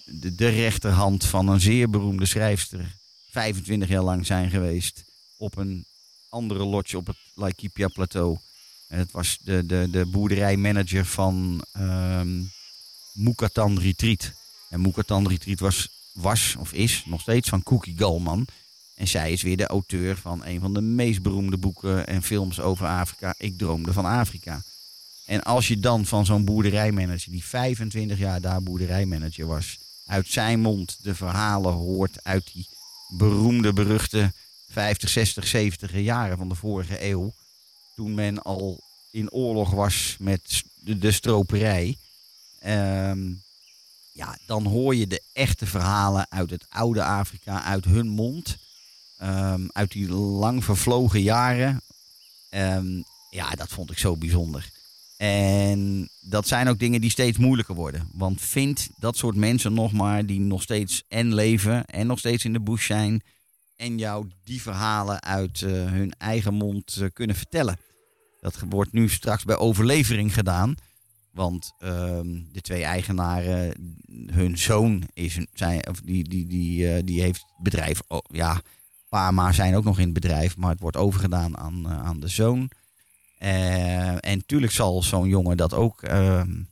de, rechterhand van een zeer beroemde schrijfster 25 jaar lang zijn geweest op een andere lodge op het Laikipia plateau. Het was de, de, de boerderijmanager van ehm Moekatan Retreat. En Moekatan Retreat was, was of is nog steeds van Cookie Galman. En zij is weer de auteur van een van de meest beroemde boeken en films over Afrika. Ik droomde van Afrika. En als je dan van zo'n boerderijmanager, die 25 jaar daar boerderijmanager was, uit zijn mond de verhalen hoort uit die beroemde, beruchte 50, 60, 70 jaren van de vorige eeuw. Toen men al in oorlog was met de, de stroperij. Ehm, ja, dan hoor je de echte verhalen uit het oude Afrika, uit hun mond. Ehm, uit die lang vervlogen jaren. Ehm, ja, dat vond ik zo bijzonder. En dat zijn ook dingen die steeds moeilijker worden. Want vind dat soort mensen nog maar die nog steeds en leven en nog steeds in de bush zijn. en jou die verhalen uit eh, hun eigen mond eh, kunnen vertellen. Dat wordt nu straks bij overlevering gedaan. Want ehm, de twee eigenaren, hun zoon is zijn, of die, die, die, eh, die heeft bedrijf. Oh, ja, pa maar zijn ook nog in het bedrijf, maar het wordt overgedaan aan, aan de zoon. Eh, en tuurlijk zal zo'n jongen dat ook ehm,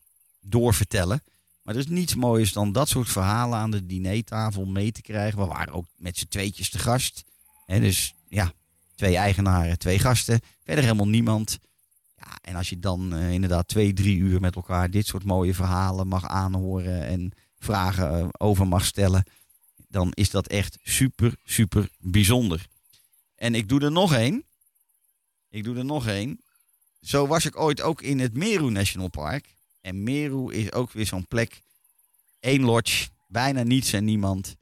doorvertellen. Maar er is niets moois dan dat soort verhalen aan de dinertafel mee te krijgen. We waren ook met z'n tweetjes te gast. Hè, dus ja, twee eigenaren, twee gasten. Verder helemaal niemand. Ja, en als je dan eh, inderdaad twee, drie uur met elkaar dit soort mooie verhalen mag aanhoren en vragen eh, over mag stellen, dan is dat echt super, super bijzonder. En ik doe er nog één. Ik doe er nog één. Zo was ik ooit ook in het Meru National Park. En Meru is ook weer zo'n plek. Eén lodge, bijna niets en niemand.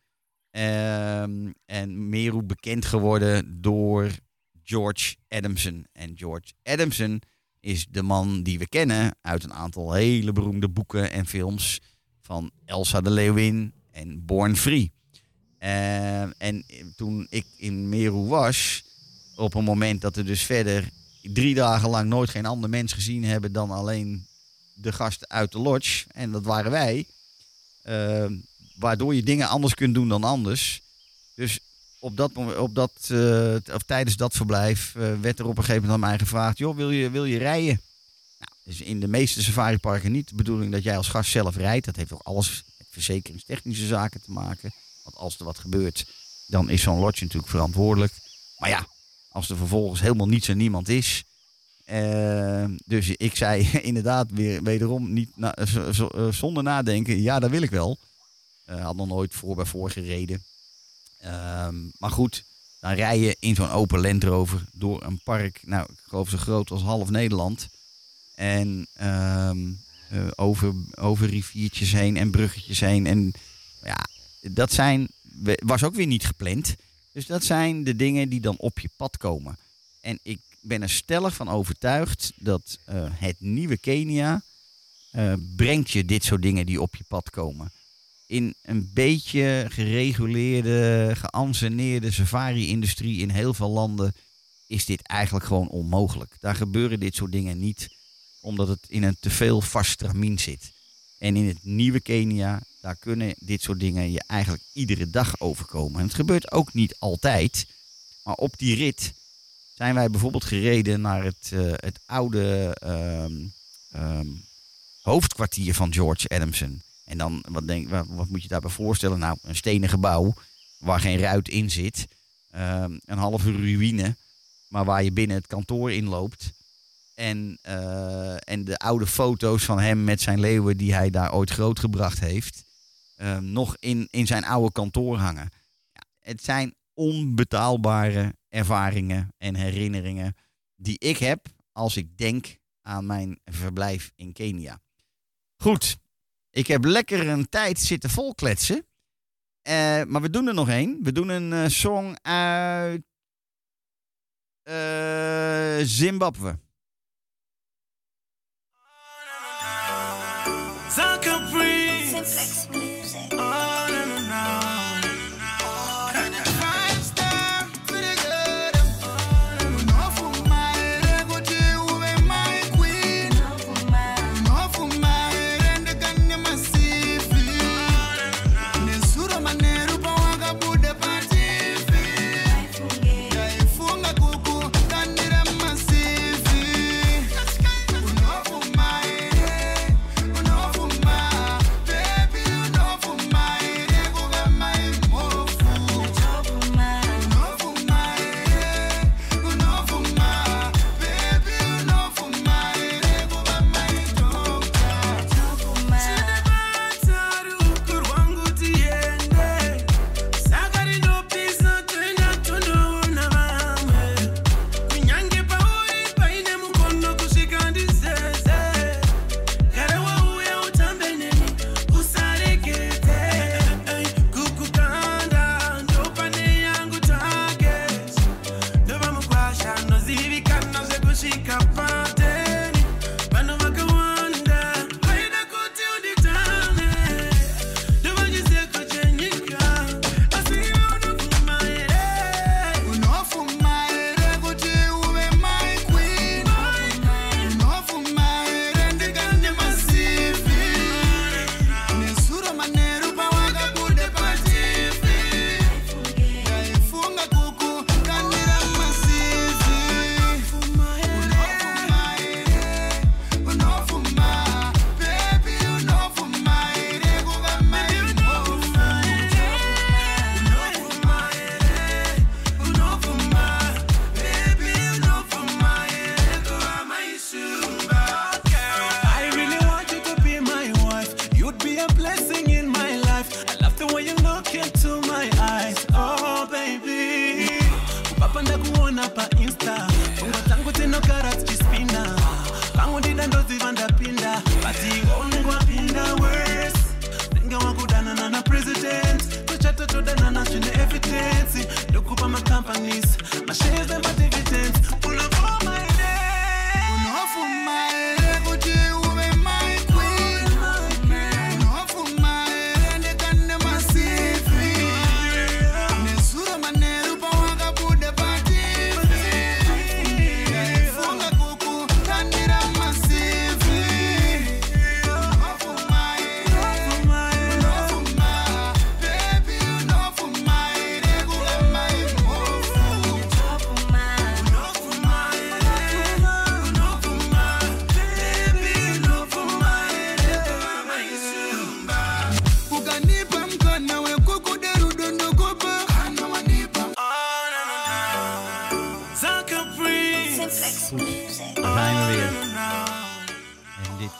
Ehm, en Meru bekend geworden door George Adamson. En George Adamson is de man die we kennen uit een aantal hele beroemde boeken en films. Van Elsa de Leeuwin en Born Free. Ehm, en toen ik in Meru was, op een moment dat er dus verder drie dagen lang nooit geen ander mens gezien hebben dan alleen de gasten uit de lodge. En dat waren wij. Ehm, waardoor je dingen anders kunt doen dan anders. Dus op dat, op dat, eh, of tijdens dat verblijf eh, werd er op een gegeven moment aan mij gevraagd: joh, wil je, wil je rijden? Nou, dus in de meeste safariparken niet de bedoeling dat jij als gast zelf rijdt. Dat heeft ook alles met verzekeringstechnische zaken te maken. Want als er wat gebeurt, dan is zo'n lodge natuurlijk verantwoordelijk. Maar ja, als er vervolgens helemaal niets en niemand is. eh, dus ik zei inderdaad weer wederom niet z- eh, zonder nadenken. Ja, dat wil ik wel. Eh had nog nooit voor bij voor gereden. Ehm, maar goed, dan rij je in zo'n open Land Rover door een park. Nou, ik geloof zo groot als half Nederland. En ehm, eh, over, over riviertjes heen en bruggetjes heen. En ja, dat zijn, was ook weer niet gepland. Dus dat zijn de dingen die dan op je pad komen. En ik ben er stellig van overtuigd dat eh, het nieuwe Kenia eh, brengt je dit soort dingen die op je pad komen. In een beetje gereguleerde, geanceneerde safari-industrie in heel veel landen is dit eigenlijk gewoon onmogelijk. Daar gebeuren dit soort dingen niet, omdat het in een te veel vast stramien zit. En in het nieuwe Kenia, daar kunnen dit soort dingen je eigenlijk iedere dag overkomen. En het gebeurt ook niet altijd. Maar op die rit zijn wij bijvoorbeeld gereden naar het, eh, het oude ehm, ehm, hoofdkwartier van George Adamson. En dan, wat, denk, wat, moet je daarbij voorstellen? Nou, een stenen gebouw waar geen ruit in zit. Ehm, een halve ruïne, maar waar je binnen het kantoor inloopt. En, eh, en de oude foto's van hem met zijn leeuwen die hij daar ooit grootgebracht heeft. ehm, nog in, in zijn oude kantoor hangen. Ja, het zijn onbetaalbare ervaringen en herinneringen die ik heb als ik denk aan mijn verblijf in Kenia. Goed, ik heb lekker een tijd zitten volkletsen. Eh, maar we doen er nog één. We doen een eh, song uit Zimbabwe.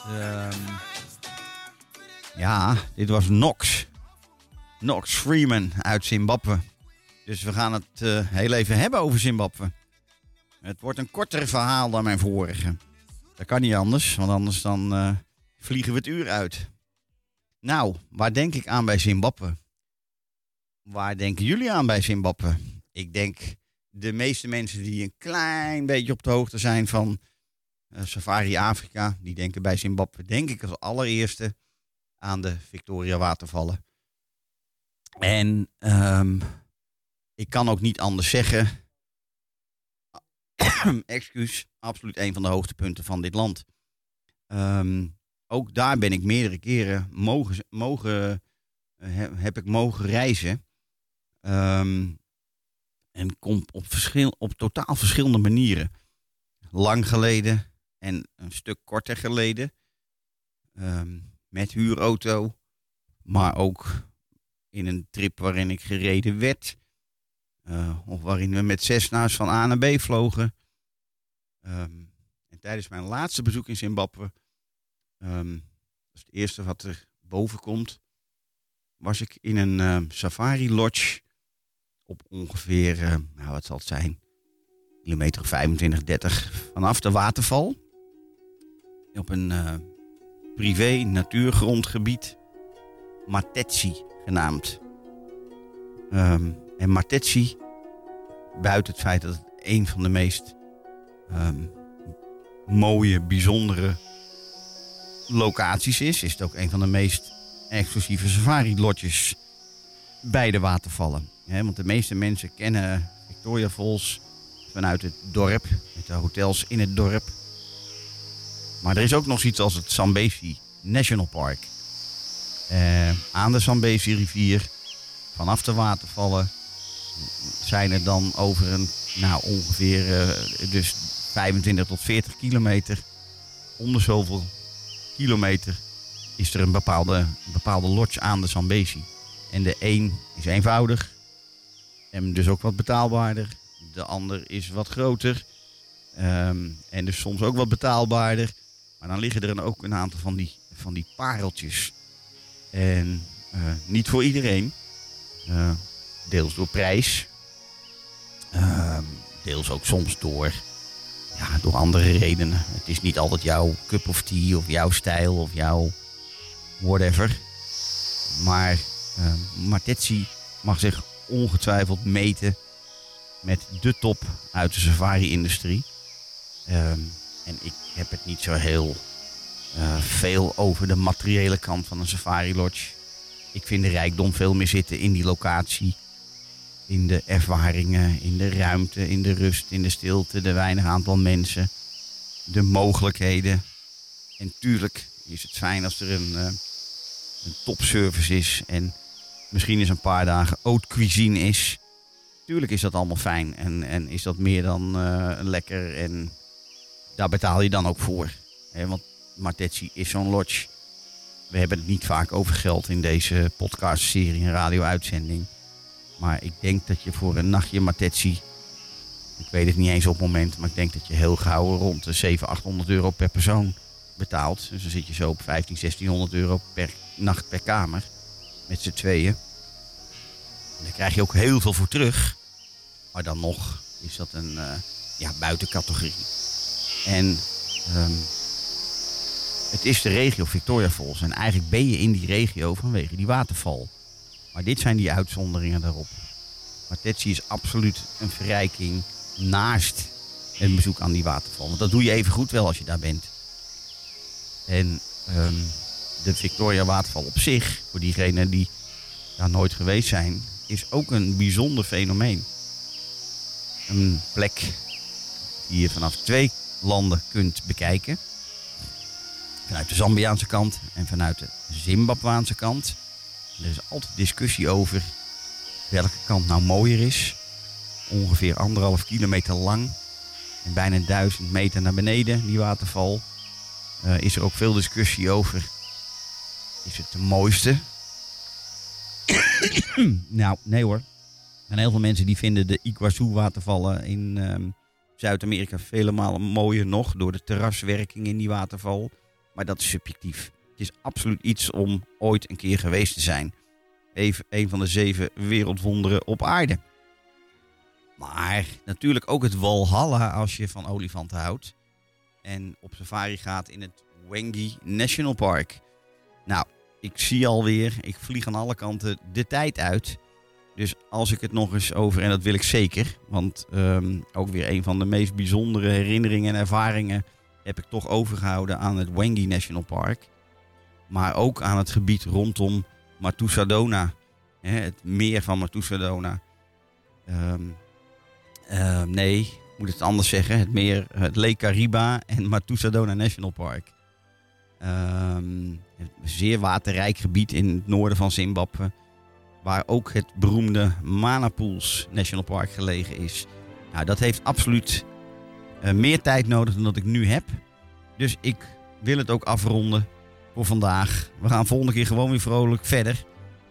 Ehm, ja, dit was Nox. Nox Freeman uit Zimbabwe. Dus we gaan het eh, heel even hebben over Zimbabwe. Het wordt een korter verhaal dan mijn vorige. Dat kan niet anders, want anders dan eh, vliegen we het uur uit. Nou, waar denk ik aan bij Zimbabwe? Waar denken jullie aan bij Zimbabwe? Ik denk de meeste mensen die een klein beetje op de hoogte zijn van Safari Afrika, die denken bij Zimbabwe, denk ik als allereerste aan de Victoria Watervallen. En ehm, ik kan ook niet anders zeggen. Excuus, absoluut een van de hoogtepunten van dit land. Ehm, ook daar ben ik meerdere keren mogen, mogen, eh, he- heb ik mogen reizen. Ehm, en kom op, op totaal verschillende manieren. Lang geleden en een stuk korter geleden. Ehm, met huurauto. Maar ook in een trip waarin ik gereden werd. Eh, of waarin we met Cessna's van A naar B vlogen. Ehm, en tijdens mijn laatste bezoek in Zimbabwe. ehm, dat is het eerste wat er boven komt. Was ik in een ehm, safari lodge. Op ongeveer, eh, nou wat zal het zijn? Kilometer 25, 30 vanaf de waterval. Op een eh, privé natuurgrondgebied. Matetsi genaamd. Ehm, en Matetsi, buiten het feit dat het een van de meest ehm, mooie, bijzondere locaties is, is het ook een van de meest exclusieve safari-lodges bij de watervallen. Want de meeste mensen kennen Victoria Falls vanuit het dorp, met de hotels in het dorp. Maar er is ook nog zoiets als het Zambezi National Park. Eh, aan de Zambezi rivier, vanaf de watervallen, zijn er dan over een, nou ongeveer eh, dus 25 tot 40 kilometer, om de zoveel kilometer, is er een bepaalde, bepaalde lodge aan de Zambezi. En de een is eenvoudig en dus ook wat betaalbaarder. De ander is wat groter ehm, en dus soms ook wat betaalbaarder. Maar dan liggen er dan ook een aantal van die, van die pareltjes. En eh, niet voor iedereen. Eh, deels door prijs. Ehm, deels ook soms door, ja, door andere redenen. Het is niet altijd jouw cup of tea of jouw stijl of jouw whatever. Maar uh, Martetsi mag zich ongetwijfeld meten met de top uit de safari-industrie. Ehm, en ik heb het niet zo heel eh, veel over de materiële kant van een safari lodge. Ik vind de rijkdom veel meer zitten in die locatie. In de ervaringen, in de ruimte, in de rust, in de stilte, de weinig aantal mensen. De mogelijkheden. En tuurlijk is het fijn als er een, eh, een topservice is. En misschien eens een paar dagen haute cuisine is. Tuurlijk is dat allemaal fijn. En, en is dat meer dan eh, lekker. En daar betaal je dan ook voor. Want Martetsi is zo'n lodge. We hebben het niet vaak over geld in deze podcastserie en radio-uitzending. Maar ik denk dat je voor een nachtje Martetsi... Ik weet het niet eens op het moment, maar ik denk dat je heel gauw rond de 700, 800 euro per persoon betaalt. Dus dan zit je zo op 15, 1600 euro per nacht per kamer. Met z'n tweeën. En daar krijg je ook heel veel voor terug. Maar dan nog is dat een eh, ja, buitencategorie. En ehm, Het is de regio Victoria Falls. En eigenlijk ben je in die regio vanwege die waterval. Maar dit zijn die uitzonderingen daarop. Maar Tetsi is absoluut een verrijking naast een bezoek aan die waterval. Want dat doe je even goed wel als je daar bent. En ehm, de Victoria Waterval op zich, voor diegenen die daar nooit geweest zijn, is ook een bijzonder fenomeen. Een plek die je vanaf twee landen kunt bekijken. Vanuit de Zambiaanse kant en vanuit de Zimbabwaanse kant. Er is altijd discussie over welke kant nou mooier is. Ongeveer anderhalf kilometer lang en bijna duizend meter naar beneden, die waterval. Eh, is er ook veel discussie over. Is het de mooiste? nou, nee hoor. Zijn heel veel mensen die vinden de Iguazu-watervallen in ehm, Zuid-Amerika vele malen mooier nog door de terraswerking in die waterval. Maar dat is subjectief. Het is absoluut iets om ooit een keer geweest te zijn. Even een van de zeven wereldwonderen op aarde. Maar natuurlijk ook het Walhalla als je van olifanten houdt. En op safari gaat in het Wengi National Park. Nou, ik zie alweer, ik vlieg aan alle kanten de tijd uit. Dus als ik het nog eens over, en dat wil ik zeker, want ehm, ook weer een van de meest bijzondere herinneringen en ervaringen heb ik toch overgehouden aan het Wengi National Park. Maar ook aan het gebied rondom Matusadona, hè, het meer van Matusadona. Ehm, ehm, nee, ik moet het anders zeggen. Het meer, het Lake Kariba en Matusadona National Park. Een zeer waterrijk gebied in het noorden van Zimbabwe. Waar ook het beroemde Manapools National Park gelegen is. Nou, dat heeft absoluut eh, meer tijd nodig dan dat ik nu heb. Dus ik wil het ook afronden voor vandaag. We gaan volgende keer gewoon weer vrolijk verder.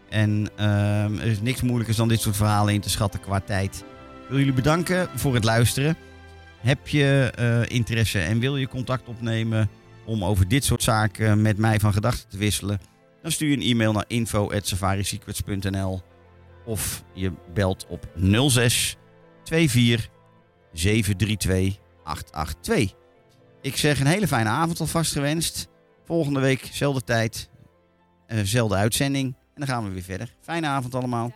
En ehm, er is niks moeilijkers dan dit soort verhalen in te schatten qua tijd. Ik wil jullie bedanken voor het luisteren. Heb je eh, interesse en wil je contact opnemen om over dit soort zaken met mij van gedachten te wisselen? Stuur een e-mail naar info.safarisecrets.nl of je belt op 06 24 732 882. Ik zeg een hele fijne avond alvast gewenst. Volgende week, zelfde tijd, zelfde uitzending. En dan gaan we weer verder. Fijne avond allemaal.